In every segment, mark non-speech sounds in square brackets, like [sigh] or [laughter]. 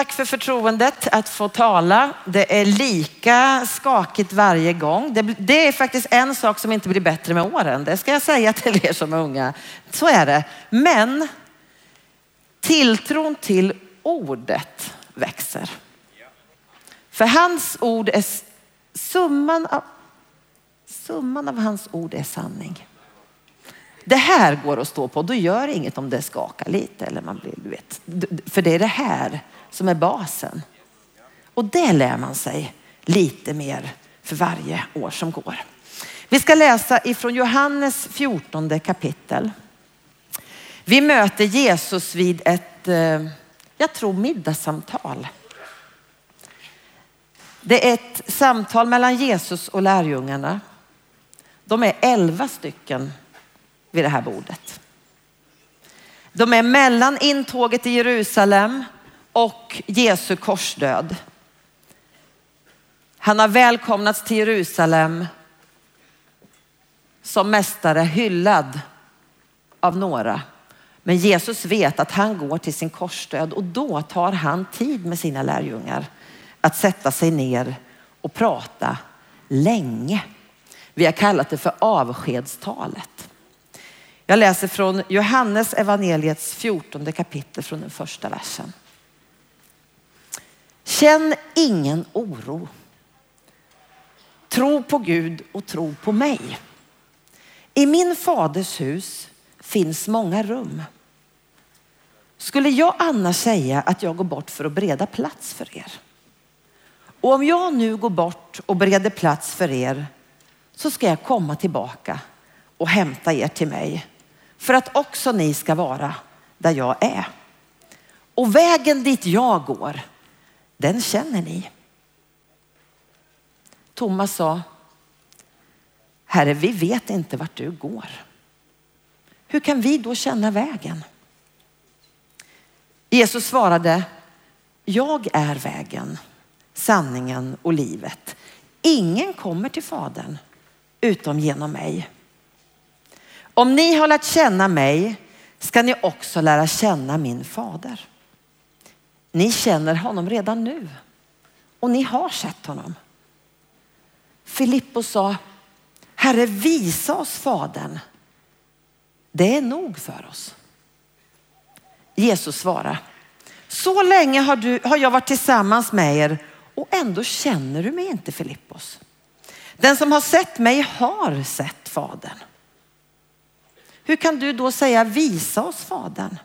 Tack för förtroendet att få tala. Det är lika skakigt varje gång. Det, det, är faktiskt en sak som inte blir bättre med åren. Det ska jag säga till er som är unga. Så är det. Men tilltron till ordet växer. För hans ord är summan av, summan av hans ord är sanning. Det här går att stå på. Då gör det inget om det skakar lite eller man blir, du vet. För det är det här som är basen. Och det lär man sig lite mer för varje år som går. Vi ska läsa ifrån Johannes 14 kapitel. Vi möter Jesus vid ett, eh, jag tror middagssamtal. Det är ett samtal mellan Jesus och lärjungarna. De är elva stycken vid det här bordet. De är mellan intåget i Jerusalem och Jesu korsdöd. Han har välkomnats till Jerusalem som mästare, hyllad av några. Men Jesus vet att han går till sin korsdöd och då tar han tid med sina lärjungar att sätta sig ner och prata länge. Vi har kallat det för avskedstalet. Jag läser från Johannes evangeliets 14 kapitel från den första versen. Känn ingen oro. Tro på Gud och tro på mig. I min faders hus finns många rum. Skulle jag annars säga att jag går bort för att bereda plats för er? Och om jag nu går bort och bereder plats för er så ska jag komma tillbaka och hämta er till mig för att också ni ska vara där jag är. Och vägen dit jag går, den känner ni. Thomas sa, Herre, vi vet inte vart du går. Hur kan vi då känna vägen? Jesus svarade, jag är vägen, sanningen och livet. Ingen kommer till Fadern utom genom mig. Om ni har lärt känna mig ska ni också lära känna min fader. Ni känner honom redan nu och ni har sett honom. Filippos sa, Herre visa oss Fadern. Det är nog för oss. Jesus svarade, så länge har, du, har jag varit tillsammans med er och ändå känner du mig inte Filippos. Den som har sett mig har sett Fadern. Hur kan du då säga visa oss Fadern?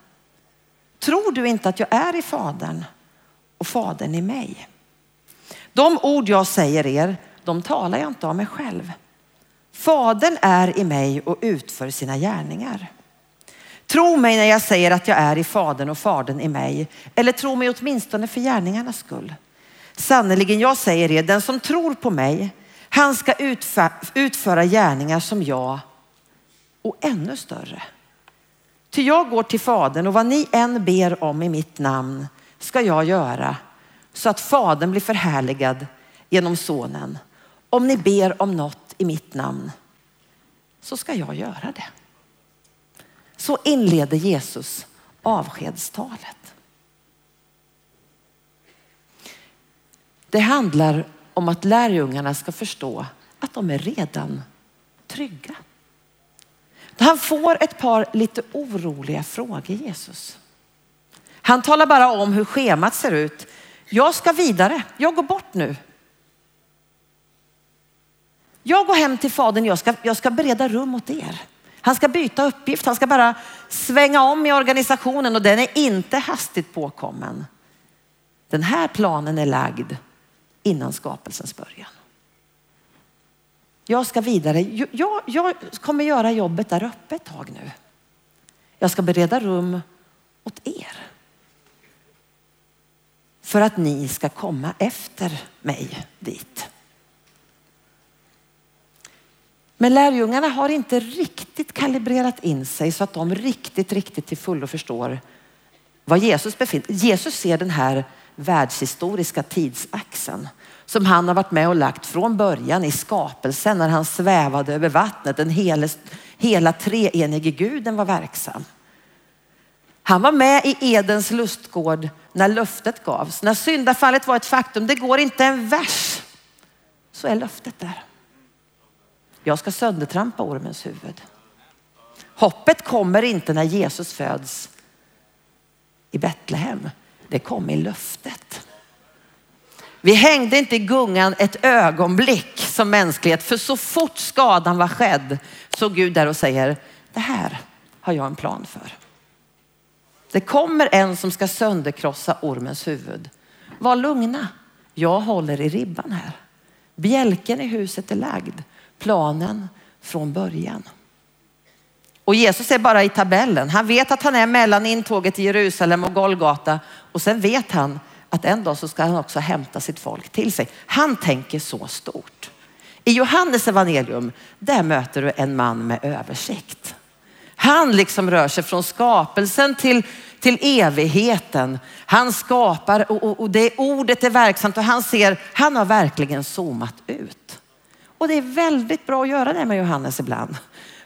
Tror du inte att jag är i Fadern och Fadern i mig? De ord jag säger er, de talar jag inte av mig själv. Fadern är i mig och utför sina gärningar. Tro mig när jag säger att jag är i Fadern och Fadern i mig. Eller tro mig åtminstone för gärningarnas skull. Sannerligen, jag säger er, den som tror på mig, han ska utföra gärningar som jag och ännu större. Ty jag går till Fadern och vad ni än ber om i mitt namn ska jag göra så att Fadern blir förhärligad genom Sonen. Om ni ber om något i mitt namn så ska jag göra det. Så inleder Jesus avskedstalet. Det handlar om att lärjungarna ska förstå att de är redan trygga. Han får ett par lite oroliga frågor Jesus. Han talar bara om hur schemat ser ut. Jag ska vidare, jag går bort nu. Jag går hem till fadern, jag ska, jag ska bereda rum åt er. Han ska byta uppgift, han ska bara svänga om i organisationen och den är inte hastigt påkommen. Den här planen är lagd innan skapelsens början. Jag ska vidare. Jag, jag kommer göra jobbet där uppe ett tag nu. Jag ska bereda rum åt er. För att ni ska komma efter mig dit. Men lärjungarna har inte riktigt kalibrerat in sig så att de riktigt, riktigt till fullo förstår var Jesus befinner Jesus ser den här världshistoriska tidsaxeln som han har varit med och lagt från början i skapelsen när han svävade över vattnet. Den hela, hela treenige guden var verksam. Han var med i Edens lustgård när löftet gavs. När syndafallet var ett faktum, det går inte en vers, så är löftet där. Jag ska söndertrampa ormens huvud. Hoppet kommer inte när Jesus föds i Betlehem. Det kom i löftet. Vi hängde inte i gungan ett ögonblick som mänsklighet, för så fort skadan var skedd så Gud där och säger, det här har jag en plan för. Det kommer en som ska sönderkrossa ormens huvud. Var lugna, jag håller i ribban här. Bjälken i huset är lagd, planen från början. Och Jesus är bara i tabellen. Han vet att han är mellan intåget i Jerusalem och Golgata och sen vet han att en dag så ska han också hämta sitt folk till sig. Han tänker så stort. I Johannes evangelium, där möter du en man med översikt. Han liksom rör sig från skapelsen till, till evigheten. Han skapar och, och, och det ordet är verksamt och han ser, han har verkligen zoomat ut. Och det är väldigt bra att göra det med Johannes ibland.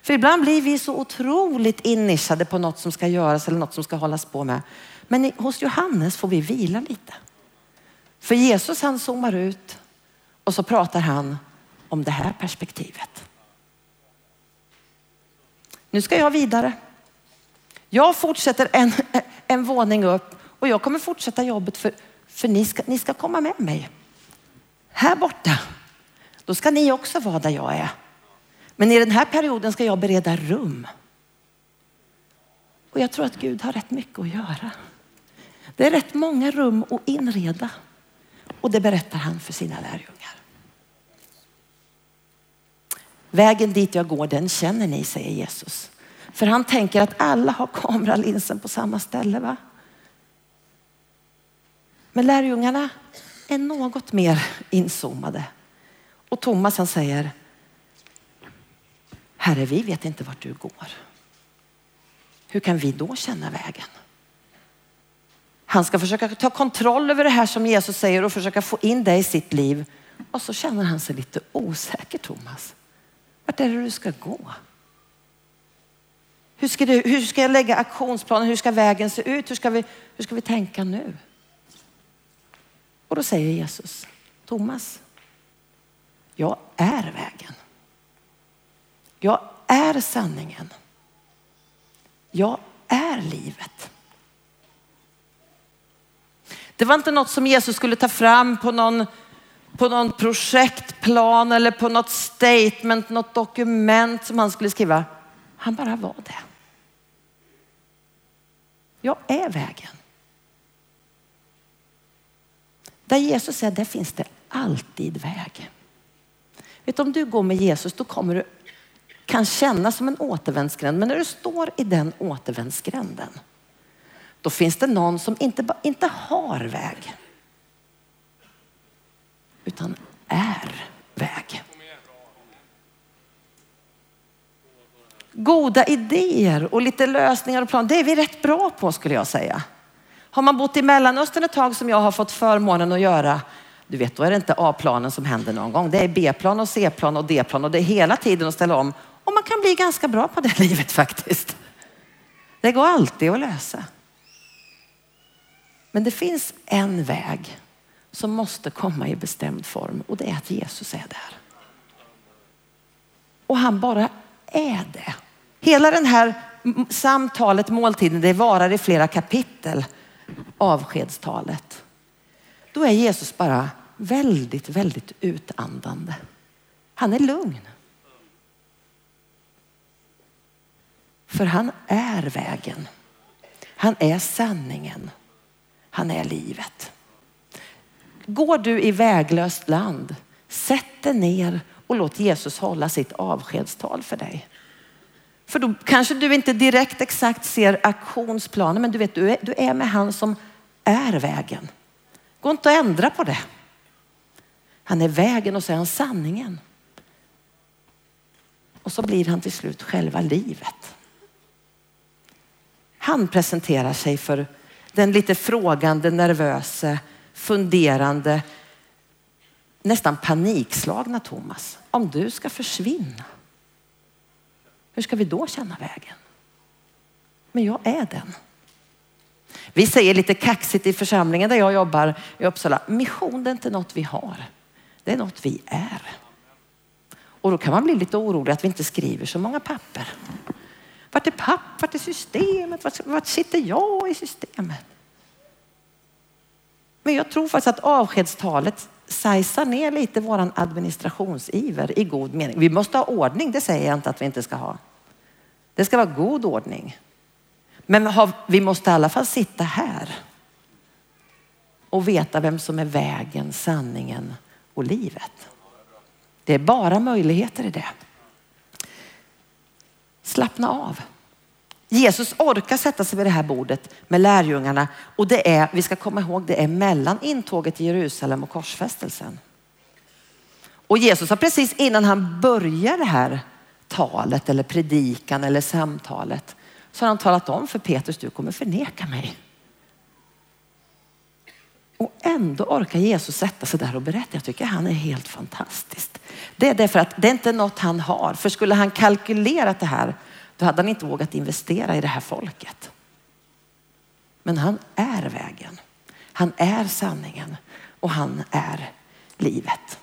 För ibland blir vi så otroligt innischade på något som ska göras eller något som ska hållas på med. Men hos Johannes får vi vila lite. För Jesus han zoomar ut och så pratar han om det här perspektivet. Nu ska jag vidare. Jag fortsätter en, [laughs] en våning upp och jag kommer fortsätta jobbet för, för ni, ska, ni ska komma med mig. Här borta, då ska ni också vara där jag är. Men i den här perioden ska jag bereda rum. Och jag tror att Gud har rätt mycket att göra. Det är rätt många rum att inreda. Och det berättar han för sina lärjungar. Vägen dit jag går, den känner ni, säger Jesus. För han tänker att alla har kameralinsen på samma ställe. va? Men lärjungarna är något mer inzoomade. Och Thomas han säger, Herre vi vet inte vart du går. Hur kan vi då känna vägen? Han ska försöka ta kontroll över det här som Jesus säger och försöka få in det i sitt liv. Och så känner han sig lite osäker Thomas. Vart är det du ska gå? Hur ska, du, hur ska jag lägga aktionsplanen? Hur ska vägen se ut? Hur ska, vi, hur ska vi tänka nu? Och då säger Jesus, Thomas, jag är vägen. Jag är sanningen. Jag är livet. Det var inte något som Jesus skulle ta fram på någon, på någon projektplan eller på något statement, något dokument som han skulle skriva. Han bara var det. Jag är vägen. Där Jesus säger, där finns det alltid väg. Vet du, om du går med Jesus, då kommer du kan kännas som en återvändsgränd. Men när du står i den återvändsgränden, då finns det någon som inte, inte har väg, utan är väg. Goda idéer och lite lösningar och planer, det är vi rätt bra på skulle jag säga. Har man bott i Mellanöstern ett tag som jag har fått förmånen att göra, du vet då är det inte A-planen som händer någon gång. Det är B-plan och C-plan och D-plan och det är hela tiden att ställa om. Och man kan bli ganska bra på det [laughs] livet faktiskt. Det går alltid att lösa. Men det finns en väg som måste komma i bestämd form och det är att Jesus är där. Och han bara är det. Hela den här samtalet, måltiden, det varar i flera kapitel, avskedstalet. Då är Jesus bara väldigt, väldigt utandande. Han är lugn. För han är vägen. Han är sanningen. Han är livet. Går du i väglöst land, sätt dig ner och låt Jesus hålla sitt avskedstal för dig. För då kanske du inte direkt exakt ser aktionsplanen, men du vet, du är, du är med han som är vägen. Gå inte att ändra på det. Han är vägen och så är han sanningen. Och så blir han till slut själva livet. Han presenterar sig för den lite frågande, nervöse, funderande, nästan panikslagna Thomas. Om du ska försvinna, hur ska vi då känna vägen? Men jag är den. Vi säger lite kaxigt i församlingen där jag jobbar i Uppsala, mission det är inte något vi har. Det är något vi är. Och då kan man bli lite orolig att vi inte skriver så många papper. Vart är papp? Vart är systemet? Vart, vart sitter jag i systemet? Men jag tror faktiskt att avskedstalet sajsar ner lite våran administrationsiver i god mening. Vi måste ha ordning, det säger jag inte att vi inte ska ha. Det ska vara god ordning. Men vi måste i alla fall sitta här och veta vem som är vägen, sanningen och livet. Det är bara möjligheter i det. Slappna av. Jesus orkar sätta sig vid det här bordet med lärjungarna och det är, vi ska komma ihåg, det är mellan intåget i Jerusalem och korsfästelsen. Och Jesus har precis innan han börjar det här talet eller predikan eller samtalet så har han talat om för Petrus, du kommer förneka mig. Och ändå orkar Jesus sätta sig där och berätta. Jag tycker han är helt fantastisk. Det är därför att det är inte något han har. För skulle han kalkylerat det här, då hade han inte vågat investera i det här folket. Men han är vägen. Han är sanningen och han är livet.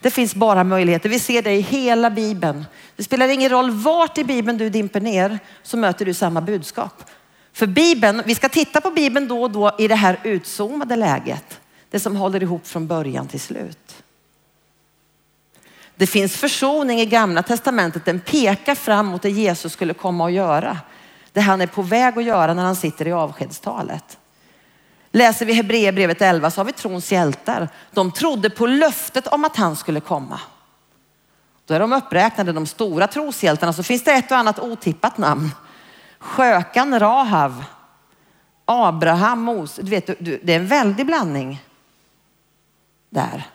Det finns bara möjligheter. Vi ser det i hela Bibeln. Det spelar ingen roll vart i Bibeln du dimper ner så möter du samma budskap. För Bibeln, vi ska titta på Bibeln då och då i det här utzoomade läget. Det som håller ihop från början till slut. Det finns försoning i gamla testamentet. Den pekar fram mot det Jesus skulle komma att göra. Det han är på väg att göra när han sitter i avskedstalet. Läser vi Hebreerbrevet 11 så har vi trons hjältar. De trodde på löftet om att han skulle komma. Då är de uppräknade, de stora troshjältarna. Så finns det ett och annat otippat namn. Skökan Rahav, Abraham, Mose. Du vet, det är en väldig blandning där.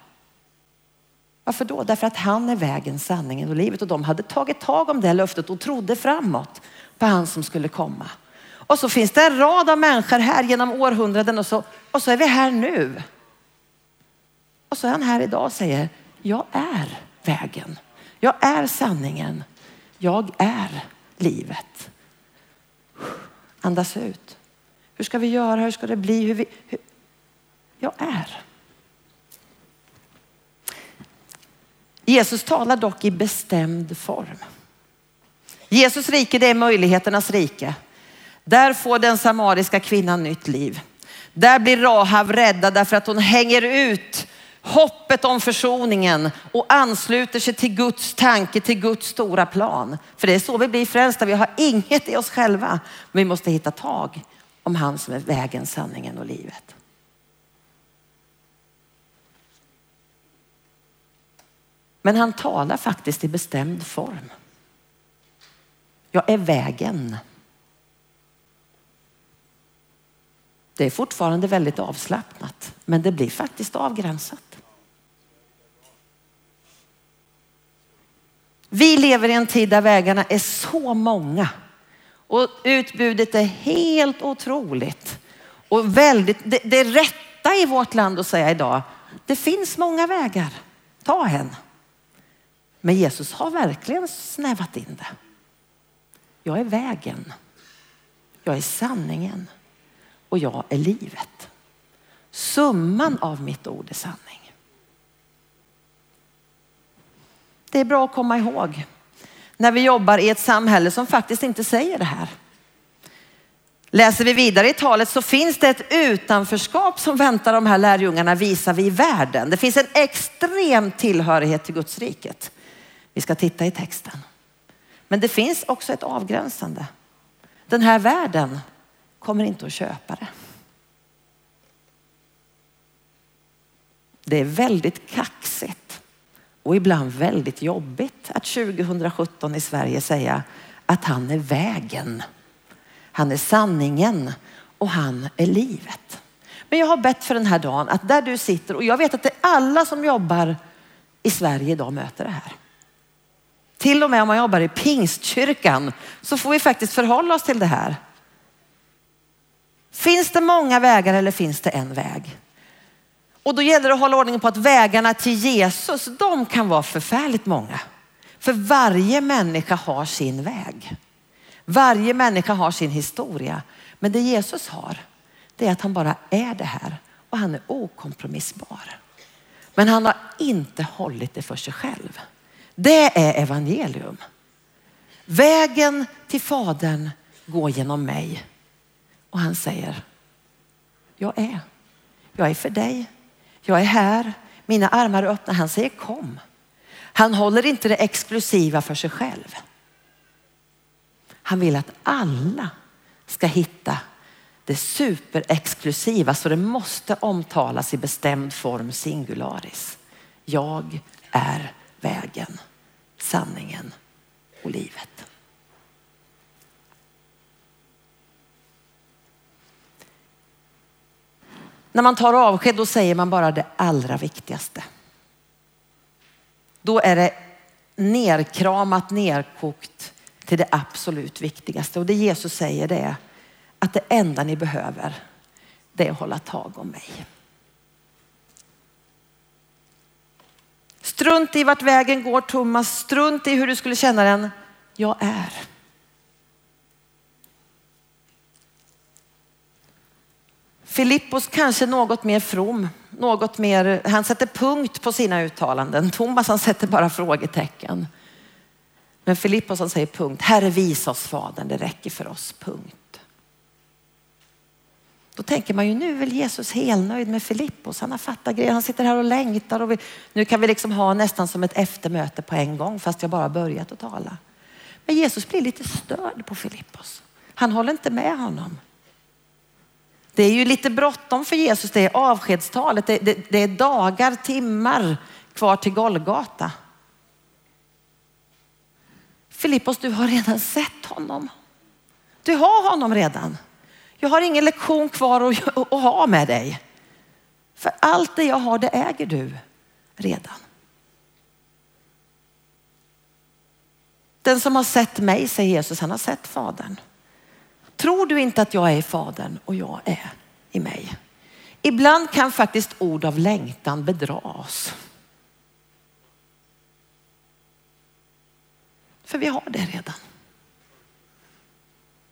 Varför då? Därför att han är vägen, sanningen och livet och de hade tagit tag om det löftet och trodde framåt på han som skulle komma. Och så finns det en rad av människor här genom århundraden och så, och så är vi här nu. Och så är han här idag och säger, jag är vägen. Jag är sanningen. Jag är livet. Andas ut. Hur ska vi göra? Hur ska det bli? Hur vi, hur... Jag är. Jesus talar dock i bestämd form. Jesus rike det är möjligheternas rike. Där får den samariska kvinnan nytt liv. Där blir Rahav räddad därför att hon hänger ut hoppet om försoningen och ansluter sig till Guds tanke, till Guds stora plan. För det är så vi blir frälsta. Vi har inget i oss själva, men vi måste hitta tag om han som är vägen, sanningen och livet. Men han talar faktiskt i bestämd form. Jag är vägen. Det är fortfarande väldigt avslappnat, men det blir faktiskt avgränsat. Vi lever i en tid där vägarna är så många och utbudet är helt otroligt. Och väldigt, det, det är rätta i vårt land att säga idag, det finns många vägar, ta en. Men Jesus har verkligen snävat in det. Jag är vägen. Jag är sanningen och jag är livet. Summan av mitt ord är sanning. Det är bra att komma ihåg när vi jobbar i ett samhälle som faktiskt inte säger det här. Läser vi vidare i talet så finns det ett utanförskap som väntar de här lärjungarna visar vi i världen. Det finns en extrem tillhörighet till Guds riket. Vi ska titta i texten. Men det finns också ett avgränsande. Den här världen kommer inte att köpa det. Det är väldigt kaxigt och ibland väldigt jobbigt att 2017 i Sverige säga att han är vägen. Han är sanningen och han är livet. Men jag har bett för den här dagen att där du sitter och jag vet att det är alla som jobbar i Sverige idag möter det här. Till och med om man jobbar i pingstkyrkan så får vi faktiskt förhålla oss till det här. Finns det många vägar eller finns det en väg? Och då gäller det att hålla ordning på att vägarna till Jesus, de kan vara förfärligt många. För varje människa har sin väg. Varje människa har sin historia. Men det Jesus har, det är att han bara är det här och han är okompromissbar. Men han har inte hållit det för sig själv. Det är evangelium. Vägen till Fadern går genom mig. Och han säger, jag är. Jag är för dig. Jag är här. Mina armar är öppna. Han säger kom. Han håller inte det exklusiva för sig själv. Han vill att alla ska hitta det superexklusiva så det måste omtalas i bestämd form singularis. Jag är vägen, sanningen och livet. När man tar avsked då säger man bara det allra viktigaste. Då är det nerkramat, nerkokt till det absolut viktigaste. Och det Jesus säger det är att det enda ni behöver det är att hålla tag om mig. Strunt i vart vägen går Thomas, strunt i hur du skulle känna den. Jag är. Filippos kanske något mer from, något mer, han sätter punkt på sina uttalanden. Thomas han sätter bara frågetecken. Men Filippos han säger punkt. Herre visa oss Fadern, det räcker för oss, punkt. Då tänker man ju nu är väl Jesus helnöjd med Filippos. Han har fattat grejer, han sitter här och längtar och vi, nu kan vi liksom ha nästan som ett eftermöte på en gång fast jag bara börjat att tala. Men Jesus blir lite störd på Filippos. Han håller inte med honom. Det är ju lite bråttom för Jesus, det är avskedstalet, det, det, det är dagar, timmar kvar till Golgata. Filippos, du har redan sett honom. Du har honom redan. Jag har ingen lektion kvar att, att ha med dig. För allt det jag har, det äger du redan. Den som har sett mig, säger Jesus, han har sett Fadern. Tror du inte att jag är i Fadern och jag är i mig? Ibland kan faktiskt ord av längtan bedra oss. För vi har det redan.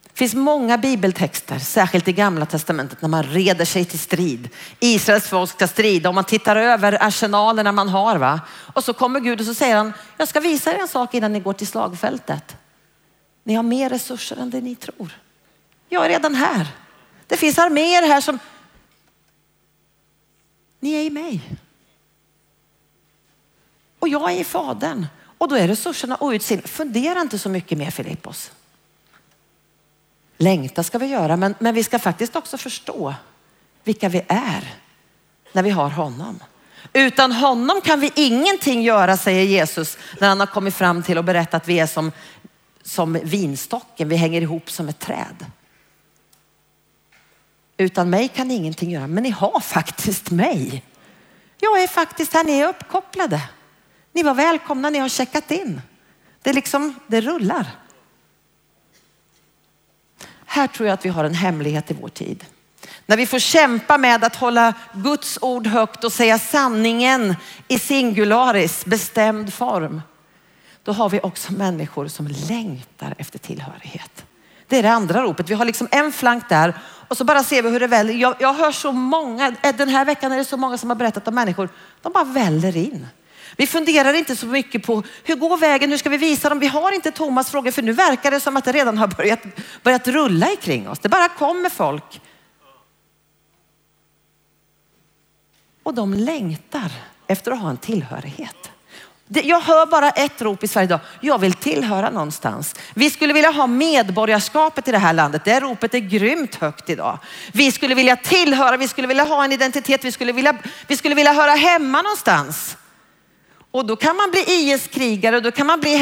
Det finns många bibeltexter, särskilt i gamla testamentet, när man reder sig till strid. Israels folk ska strida och man tittar över arsenalerna man har. Va? Och så kommer Gud och så säger han, jag ska visa er en sak innan ni går till slagfältet. Ni har mer resurser än det ni tror. Jag är redan här. Det finns arméer här som, ni är i mig. Och jag är i Fadern. Och då är resurserna outsinliga. Fundera inte så mycket mer Filippos. Längta ska vi göra, men, men vi ska faktiskt också förstå vilka vi är när vi har honom. Utan honom kan vi ingenting göra, säger Jesus när han har kommit fram till och berättat att vi är som, som vinstocken, vi hänger ihop som ett träd. Utan mig kan ni ingenting göra, men ni har faktiskt mig. Jag är faktiskt här, ni är uppkopplade. Ni var välkomna, ni har checkat in. Det, liksom, det rullar. Här tror jag att vi har en hemlighet i vår tid. När vi får kämpa med att hålla Guds ord högt och säga sanningen i singularis, bestämd form. Då har vi också människor som längtar efter tillhörighet. Det är det andra ropet. Vi har liksom en flank där och så bara ser vi hur det väller. Jag, jag hör så många, eh, den här veckan är det så många som har berättat om människor. De bara väller in. Vi funderar inte så mycket på hur går vägen, hur ska vi visa dem? Vi har inte Thomas frågor för nu verkar det som att det redan har börjat, börjat rulla kring oss. Det bara kommer folk. Och de längtar efter att ha en tillhörighet. Jag hör bara ett rop i Sverige idag. Jag vill tillhöra någonstans. Vi skulle vilja ha medborgarskapet i det här landet. Det ropet är grymt högt idag. Vi skulle vilja tillhöra, vi skulle vilja ha en identitet, vi skulle vilja, vi skulle vilja höra hemma någonstans. Och då kan man bli IS-krigare, då kan man bli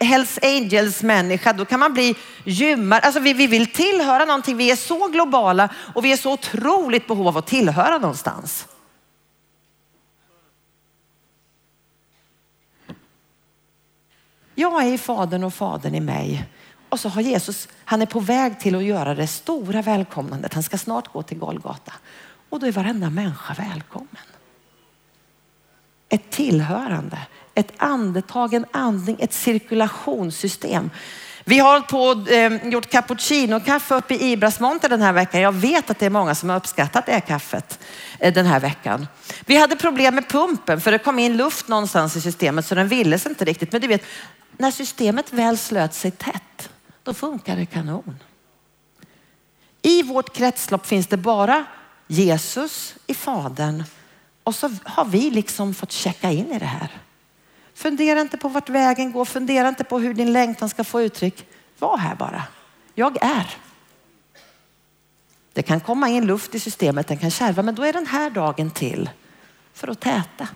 Hells Angels människa, då kan man bli gymmare. Alltså vi, vi vill tillhöra någonting, vi är så globala och vi är så otroligt behov av att tillhöra någonstans. Jag är i Fadern och Fadern i mig. Och så har Jesus, han är på väg till att göra det stora välkomnandet. Han ska snart gå till Golgata. Och då är varenda människa välkommen ett tillhörande, ett andetag, en andning, ett cirkulationssystem. Vi har på, eh, gjort cappuccino-kaffe uppe i Ibrasmonte den här veckan. Jag vet att det är många som har uppskattat det här kaffet eh, den här veckan. Vi hade problem med pumpen för det kom in luft någonstans i systemet så den ville sig inte riktigt. Men du vet, när systemet väl slöt sig tätt, då funkar det kanon. I vårt kretslopp finns det bara Jesus i Fadern och så har vi liksom fått checka in i det här. Fundera inte på vart vägen går, fundera inte på hur din längtan ska få uttryck. Var här bara. Jag är. Det kan komma in luft i systemet, den kan kärva, men då är den här dagen till för att täta.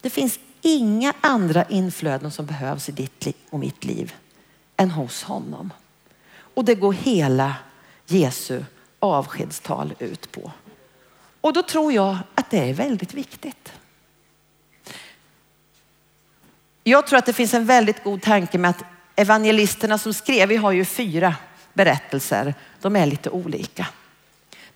Det finns inga andra inflöden som behövs i ditt och mitt liv än hos honom. Och det går hela Jesu avskedstal ut på. Och då tror jag att det är väldigt viktigt. Jag tror att det finns en väldigt god tanke med att evangelisterna som skrev, vi har ju fyra berättelser, de är lite olika.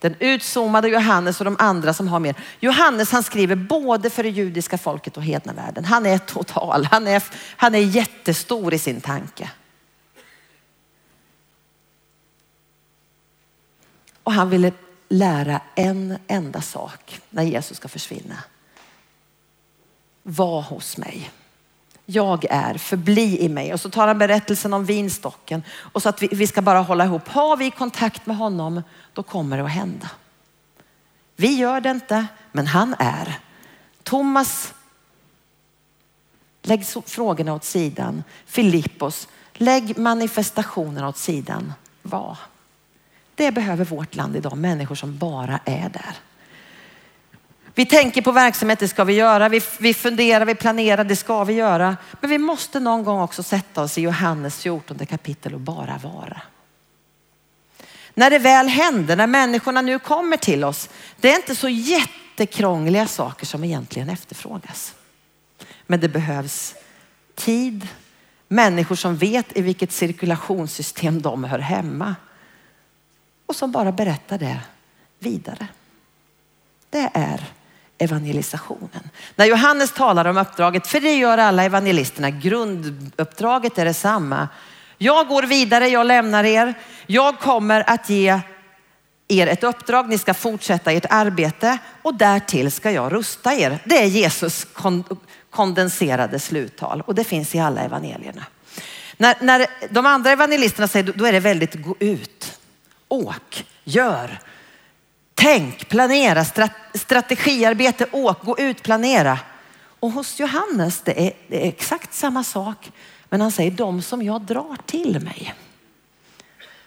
Den utzoomade Johannes och de andra som har mer. Johannes han skriver både för det judiska folket och hedna världen. Han är total, han är, han är jättestor i sin tanke. Och han ville lära en enda sak när Jesus ska försvinna. Var hos mig. Jag är, förbli i mig. Och så tar han berättelsen om vinstocken och så att vi, vi ska bara hålla ihop. Har vi kontakt med honom, då kommer det att hända. Vi gör det inte, men han är. Thomas, lägg frågorna åt sidan. Filippos, lägg manifestationerna åt sidan. Var. Det behöver vårt land idag, människor som bara är där. Vi tänker på verksamhet, det ska vi göra. Vi, vi funderar, vi planerar, det ska vi göra. Men vi måste någon gång också sätta oss i Johannes 14 kapitel och bara vara. När det väl händer, när människorna nu kommer till oss, det är inte så jättekrångliga saker som egentligen efterfrågas. Men det behövs tid, människor som vet i vilket cirkulationssystem de hör hemma och som bara berättar det vidare. Det är evangelisationen. När Johannes talar om uppdraget, för det gör alla evangelisterna, grunduppdraget är detsamma. Jag går vidare, jag lämnar er. Jag kommer att ge er ett uppdrag, ni ska fortsätta ert arbete och därtill ska jag rusta er. Det är Jesus kondenserade sluttal och det finns i alla evangelierna. När, när de andra evangelisterna säger, då är det väldigt gå ut. Åk, gör, tänk, planera, strategiarbete, åk, gå ut, planera. Och hos Johannes det är det är exakt samma sak. Men han säger de som jag drar till mig.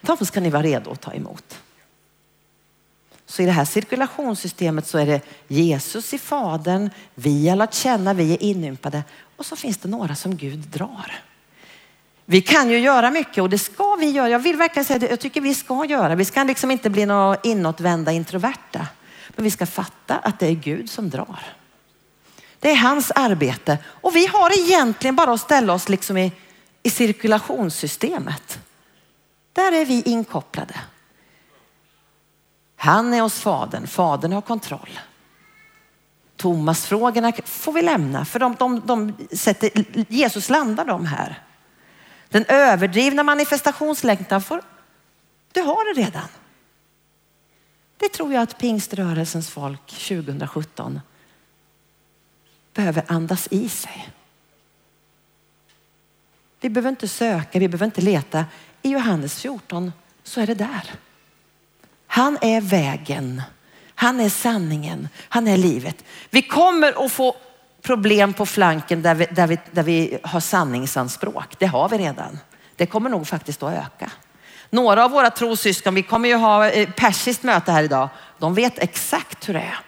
De ska ni vara redo att ta emot. Så i det här cirkulationssystemet så är det Jesus i Fadern, vi har lärt känna, vi är inympade och så finns det några som Gud drar. Vi kan ju göra mycket och det ska vi göra. Jag vill verkligen säga det, jag tycker vi ska göra. Vi ska liksom inte bli några inåtvända introverta. Men vi ska fatta att det är Gud som drar. Det är hans arbete och vi har egentligen bara att ställa oss liksom i, i cirkulationssystemet. Där är vi inkopplade. Han är hos Fadern, Fadern har kontroll. Thomas-frågorna får vi lämna för de, de, de sätter, Jesus landar dem här. Den överdrivna manifestationslängtan får, du har det redan. Det tror jag att pingströrelsens folk 2017 behöver andas i sig. Vi behöver inte söka, vi behöver inte leta. I Johannes 14 så är det där. Han är vägen, han är sanningen, han är livet. Vi kommer att få problem på flanken där vi, där vi, där vi har sanningsanspråk. Det har vi redan. Det kommer nog faktiskt att öka. Några av våra trossyskon, vi kommer ju ha eh, persiskt möte här idag, de vet exakt hur det är.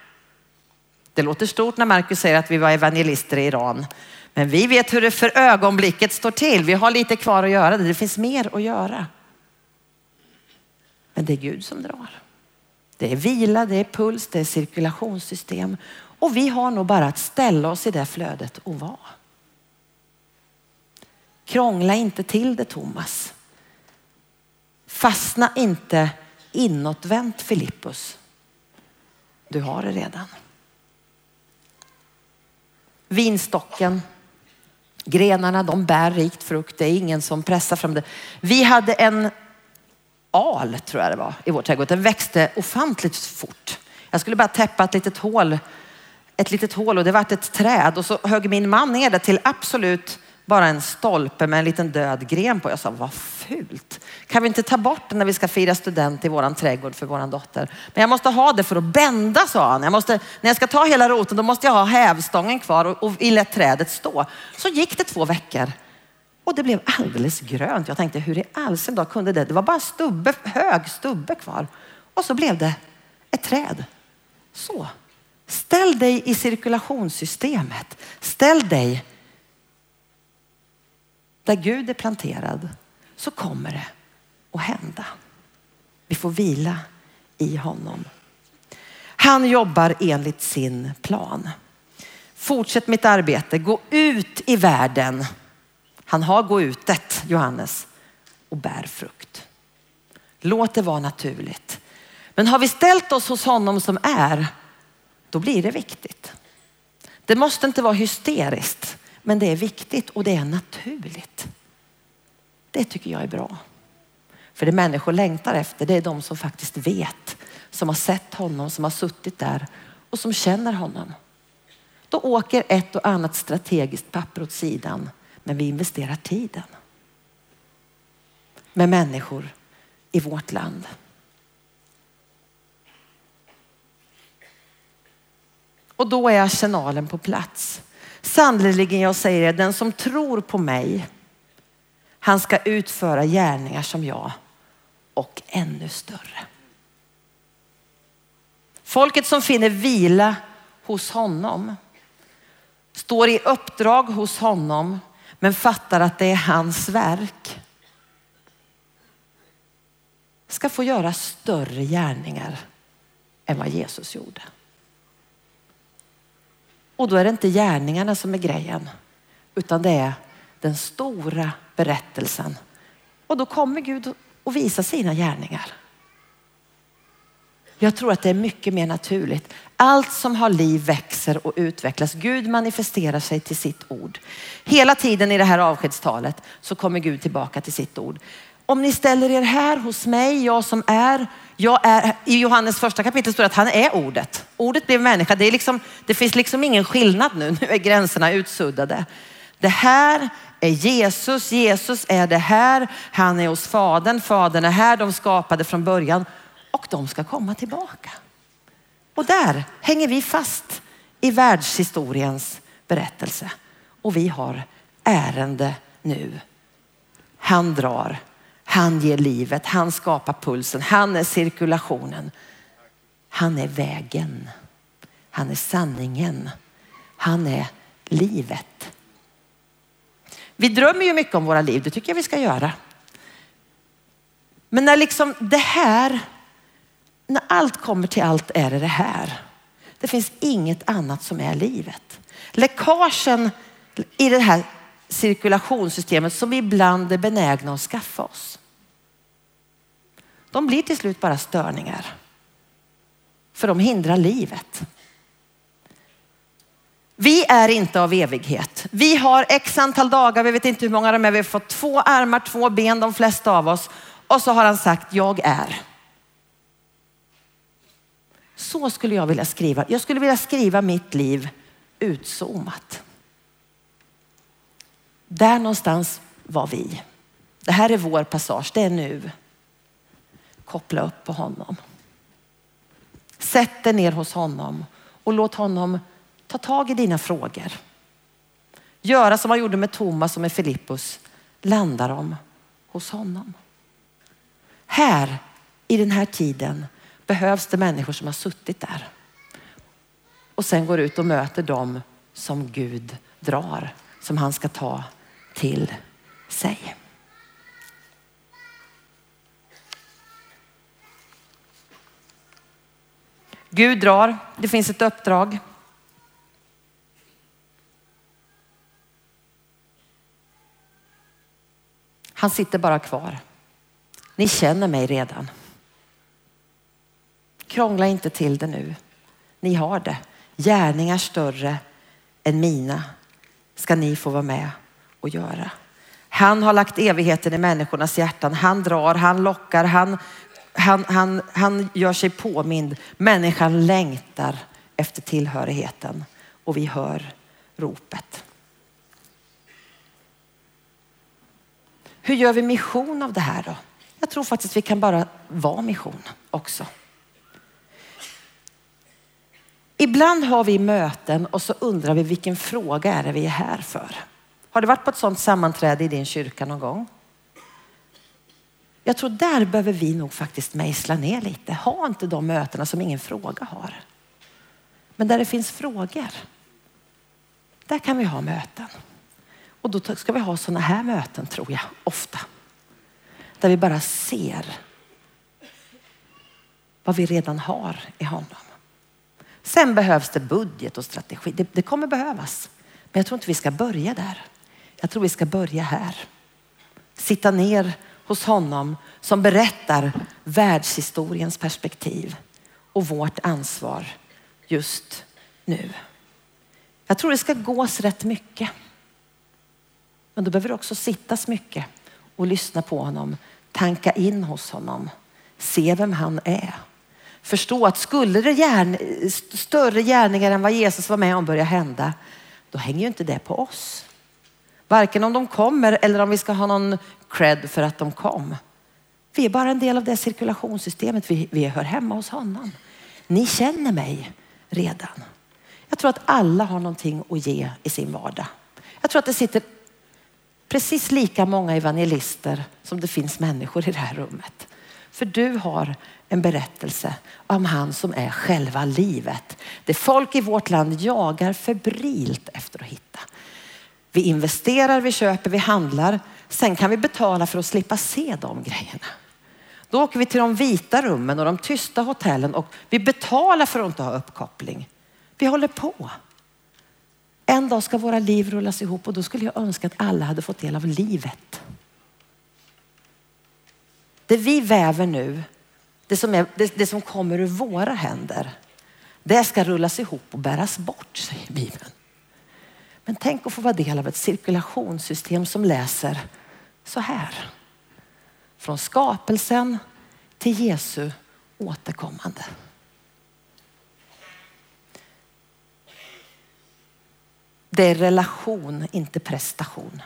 Det låter stort när Markus säger att vi var evangelister i Iran. Men vi vet hur det för ögonblicket står till. Vi har lite kvar att göra. Det finns mer att göra. Men det är Gud som drar. Det är vila, det är puls, det är cirkulationssystem. Och vi har nog bara att ställa oss i det flödet och vara. Krångla inte till det Thomas. Fastna inte inåtvänt Filippus. Du har det redan. Vinstocken. Grenarna de bär rikt frukt, det är ingen som pressar fram det. Vi hade en al, tror jag det var, i vår trädgård. Den växte ofantligt fort. Jag skulle bara täppa ett litet hål, ett litet hål och det vart ett träd och så högg min man ner det till absolut bara en stolpe med en liten död gren på. Jag sa, vad fult. Kan vi inte ta bort den när vi ska fira student i våran trädgård för våran dotter? Men jag måste ha det för att bända, sa han. Jag måste, när jag ska ta hela roten, då måste jag ha hävstången kvar och, och i lät trädet stå. Så gick det två veckor och det blev alldeles grönt. Jag tänkte, hur i all sin dag kunde det? Det var bara stubbe, hög stubbe kvar. Och så blev det ett träd. Så. Ställ dig i cirkulationssystemet. Ställ dig där Gud är planterad så kommer det att hända. Vi får vila i honom. Han jobbar enligt sin plan. Fortsätt mitt arbete, gå ut i världen. Han har gå utet, Johannes, och bär frukt. Låt det vara naturligt. Men har vi ställt oss hos honom som är, då blir det viktigt. Det måste inte vara hysteriskt. Men det är viktigt och det är naturligt. Det tycker jag är bra. För det människor längtar efter, det är de som faktiskt vet, som har sett honom, som har suttit där och som känner honom. Då åker ett och annat strategiskt papper åt sidan, men vi investerar tiden med människor i vårt land. Och då är arsenalen på plats. Sannerligen, jag säger er, den som tror på mig, han ska utföra gärningar som jag och ännu större. Folket som finner vila hos honom står i uppdrag hos honom men fattar att det är hans verk ska få göra större gärningar än vad Jesus gjorde. Och då är det inte gärningarna som är grejen, utan det är den stora berättelsen. Och då kommer Gud att visa sina gärningar. Jag tror att det är mycket mer naturligt. Allt som har liv växer och utvecklas. Gud manifesterar sig till sitt ord. Hela tiden i det här avskedstalet så kommer Gud tillbaka till sitt ord. Om ni ställer er här hos mig, jag som är jag är, I Johannes första kapitel står det att han är ordet. Ordet blev människa. Det, är liksom, det finns liksom ingen skillnad nu. [laughs] Nu är gränserna utsuddade. Det här är Jesus. Jesus är det här. Han är hos Fadern. Fadern är här. De skapade från början och de ska komma tillbaka. Och där hänger vi fast i världshistoriens berättelse. Och vi har ärende nu. Han drar han ger livet, han skapar pulsen, han är cirkulationen. Han är vägen, han är sanningen, han är livet. Vi drömmer ju mycket om våra liv, det tycker jag vi ska göra. Men när liksom det här, när allt kommer till allt är det det här. Det finns inget annat som är livet. Läckagen i det här cirkulationssystemet som vi ibland är benägna att skaffa oss. De blir till slut bara störningar. För de hindrar livet. Vi är inte av evighet. Vi har x antal dagar, vi vet inte hur många de är. Vi har fått två armar, två ben, de flesta av oss. Och så har han sagt, jag är. Så skulle jag vilja skriva. Jag skulle vilja skriva mitt liv utzoomat. Där någonstans var vi. Det här är vår passage, det är nu. Koppla upp på honom. Sätt dig ner hos honom och låt honom ta tag i dina frågor. Göra som han gjorde med Thomas och med Filippus. Landa dem hos honom. Här i den här tiden behövs det människor som har suttit där och sen går ut och möter dem som Gud drar, som han ska ta till sig. Gud drar, det finns ett uppdrag. Han sitter bara kvar. Ni känner mig redan. Krångla inte till det nu. Ni har det. Gärningar större än mina ska ni få vara med och göra. Han har lagt evigheten i människornas hjärtan. Han drar, han lockar, han, han, han, han gör sig påmind. Människan längtar efter tillhörigheten och vi hör ropet. Hur gör vi mission av det här då? Jag tror faktiskt vi kan bara vara mission också. Ibland har vi möten och så undrar vi vilken fråga är det vi är här för? Har du varit på ett sådant sammanträde i din kyrka någon gång? Jag tror där behöver vi nog faktiskt mejsla ner lite. Ha inte de mötena som ingen fråga har. Men där det finns frågor, där kan vi ha möten. Och då ska vi ha sådana här möten tror jag, ofta. Där vi bara ser vad vi redan har i honom. Sen behövs det budget och strategi. Det, det kommer behövas. Men jag tror inte vi ska börja där. Jag tror vi ska börja här. Sitta ner hos honom som berättar världshistoriens perspektiv och vårt ansvar just nu. Jag tror det ska gås rätt mycket. Men då behöver det också sittas mycket och lyssna på honom, tanka in hos honom, se vem han är. Förstå att skulle det gärn, större gärningar än vad Jesus var med om börja hända, då hänger ju inte det på oss. Varken om de kommer eller om vi ska ha någon cred för att de kom. Vi är bara en del av det cirkulationssystemet. Vi, vi hör hemma hos honom. Ni känner mig redan. Jag tror att alla har någonting att ge i sin vardag. Jag tror att det sitter precis lika många evangelister som det finns människor i det här rummet. För du har en berättelse om han som är själva livet. Det folk i vårt land jagar febrilt efter att hitta. Vi investerar, vi köper, vi handlar. Sen kan vi betala för att slippa se de grejerna. Då åker vi till de vita rummen och de tysta hotellen och vi betalar för att inte ha uppkoppling. Vi håller på. En dag ska våra liv rullas ihop och då skulle jag önska att alla hade fått del av livet. Det vi väver nu, det som, är, det, det som kommer ur våra händer, det ska rullas ihop och bäras bort, säger Bibeln. Men tänk att få vara del av ett cirkulationssystem som läser så här. Från skapelsen till Jesu återkommande. Det är relation, inte prestation.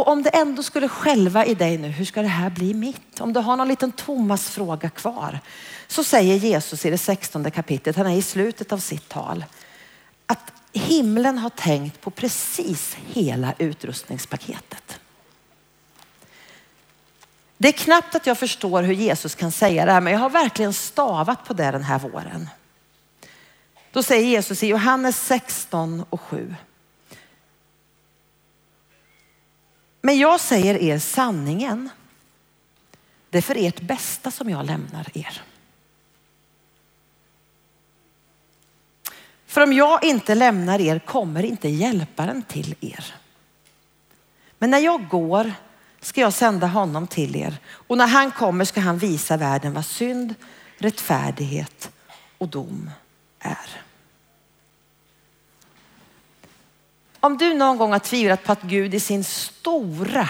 Och om det ändå skulle själva i dig nu, hur ska det här bli mitt? Om du har någon liten Thomas-fråga kvar så säger Jesus i det 16 kapitlet, han är i slutet av sitt tal, att himlen har tänkt på precis hela utrustningspaketet. Det är knappt att jag förstår hur Jesus kan säga det här, men jag har verkligen stavat på det den här våren. Då säger Jesus i Johannes 16 och 7. Men jag säger er sanningen. Det är för ert bästa som jag lämnar er. För om jag inte lämnar er kommer inte hjälparen till er. Men när jag går ska jag sända honom till er och när han kommer ska han visa världen vad synd, rättfärdighet och dom är. Om du någon gång har tvivlat på att Gud i sin stora,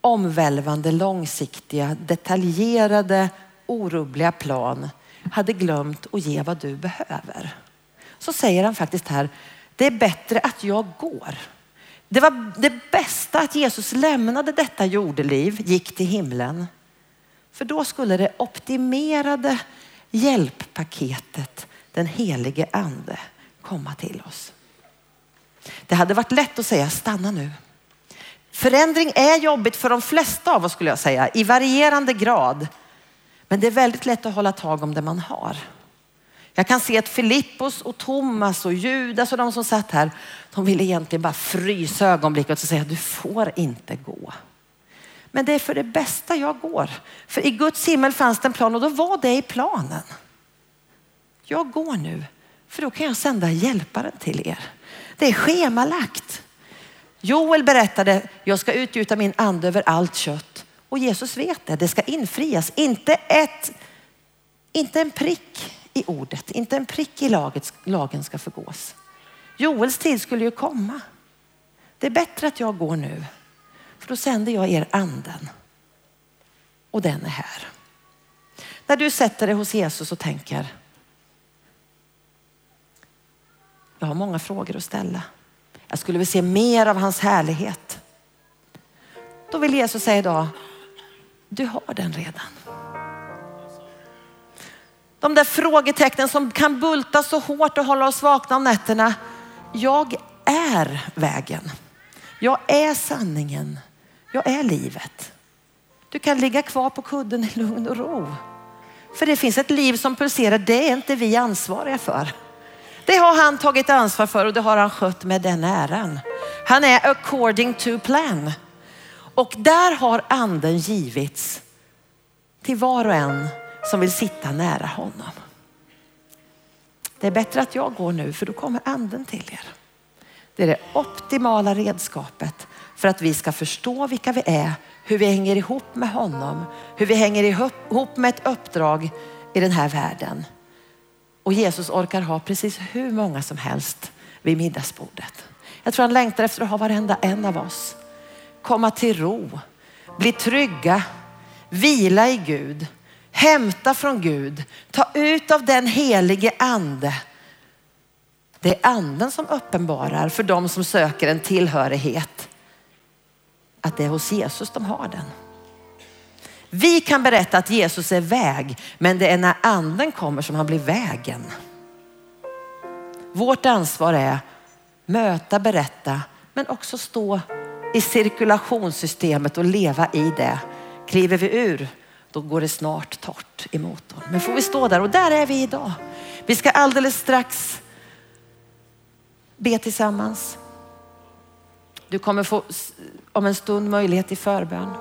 omvälvande, långsiktiga, detaljerade, orubbliga plan hade glömt att ge vad du behöver. Så säger han faktiskt här, det är bättre att jag går. Det var det bästa att Jesus lämnade detta jordeliv, gick till himlen. För då skulle det optimerade hjälppaketet, den helige ande, komma till oss. Det hade varit lätt att säga stanna nu. Förändring är jobbigt för de flesta av oss skulle jag säga, i varierande grad. Men det är väldigt lätt att hålla tag om det man har. Jag kan se att Filippos och Thomas och Judas och de som satt här, de ville egentligen bara frysa ögonblicket och säga du får inte gå. Men det är för det bästa jag går. För i Guds himmel fanns det en plan och då var det i planen. Jag går nu, för då kan jag sända hjälparen till er. Det är schemalagt. Joel berättade, jag ska utgjuta min ande över allt kött. Och Jesus vet det, det ska infrias. Inte, ett, inte en prick i ordet, inte en prick i laget, lagen ska förgås. Joels tid skulle ju komma. Det är bättre att jag går nu, för då sänder jag er anden. Och den är här. När du sätter dig hos Jesus och tänker, jag har många frågor att ställa. Jag skulle vilja se mer av hans härlighet. Då vill Jesus säga idag, du har den redan. De där frågetecknen som kan bulta så hårt och hålla oss vakna om nätterna. Jag är vägen. Jag är sanningen. Jag är livet. Du kan ligga kvar på kudden i lugn och ro. För det finns ett liv som pulserar. Det är inte vi ansvariga för. Det har han tagit ansvar för och det har han skött med den äran. Han är according to plan. Och där har anden givits till var och en som vill sitta nära honom. Det är bättre att jag går nu för då kommer anden till er. Det är det optimala redskapet för att vi ska förstå vilka vi är, hur vi hänger ihop med honom, hur vi hänger ihop med ett uppdrag i den här världen. Och Jesus orkar ha precis hur många som helst vid middagsbordet. Jag tror han längtar efter att ha varenda en av oss. Komma till ro, bli trygga, vila i Gud, hämta från Gud, ta ut av den helige ande. Det är anden som uppenbarar för dem som söker en tillhörighet att det är hos Jesus de har den. Vi kan berätta att Jesus är väg, men det är när anden kommer som han blir vägen. Vårt ansvar är möta, berätta, men också stå i cirkulationssystemet och leva i det. Kliver vi ur, då går det snart torrt i motorn. Men får vi stå där och där är vi idag. Vi ska alldeles strax be tillsammans. Du kommer få om en stund möjlighet till förbön.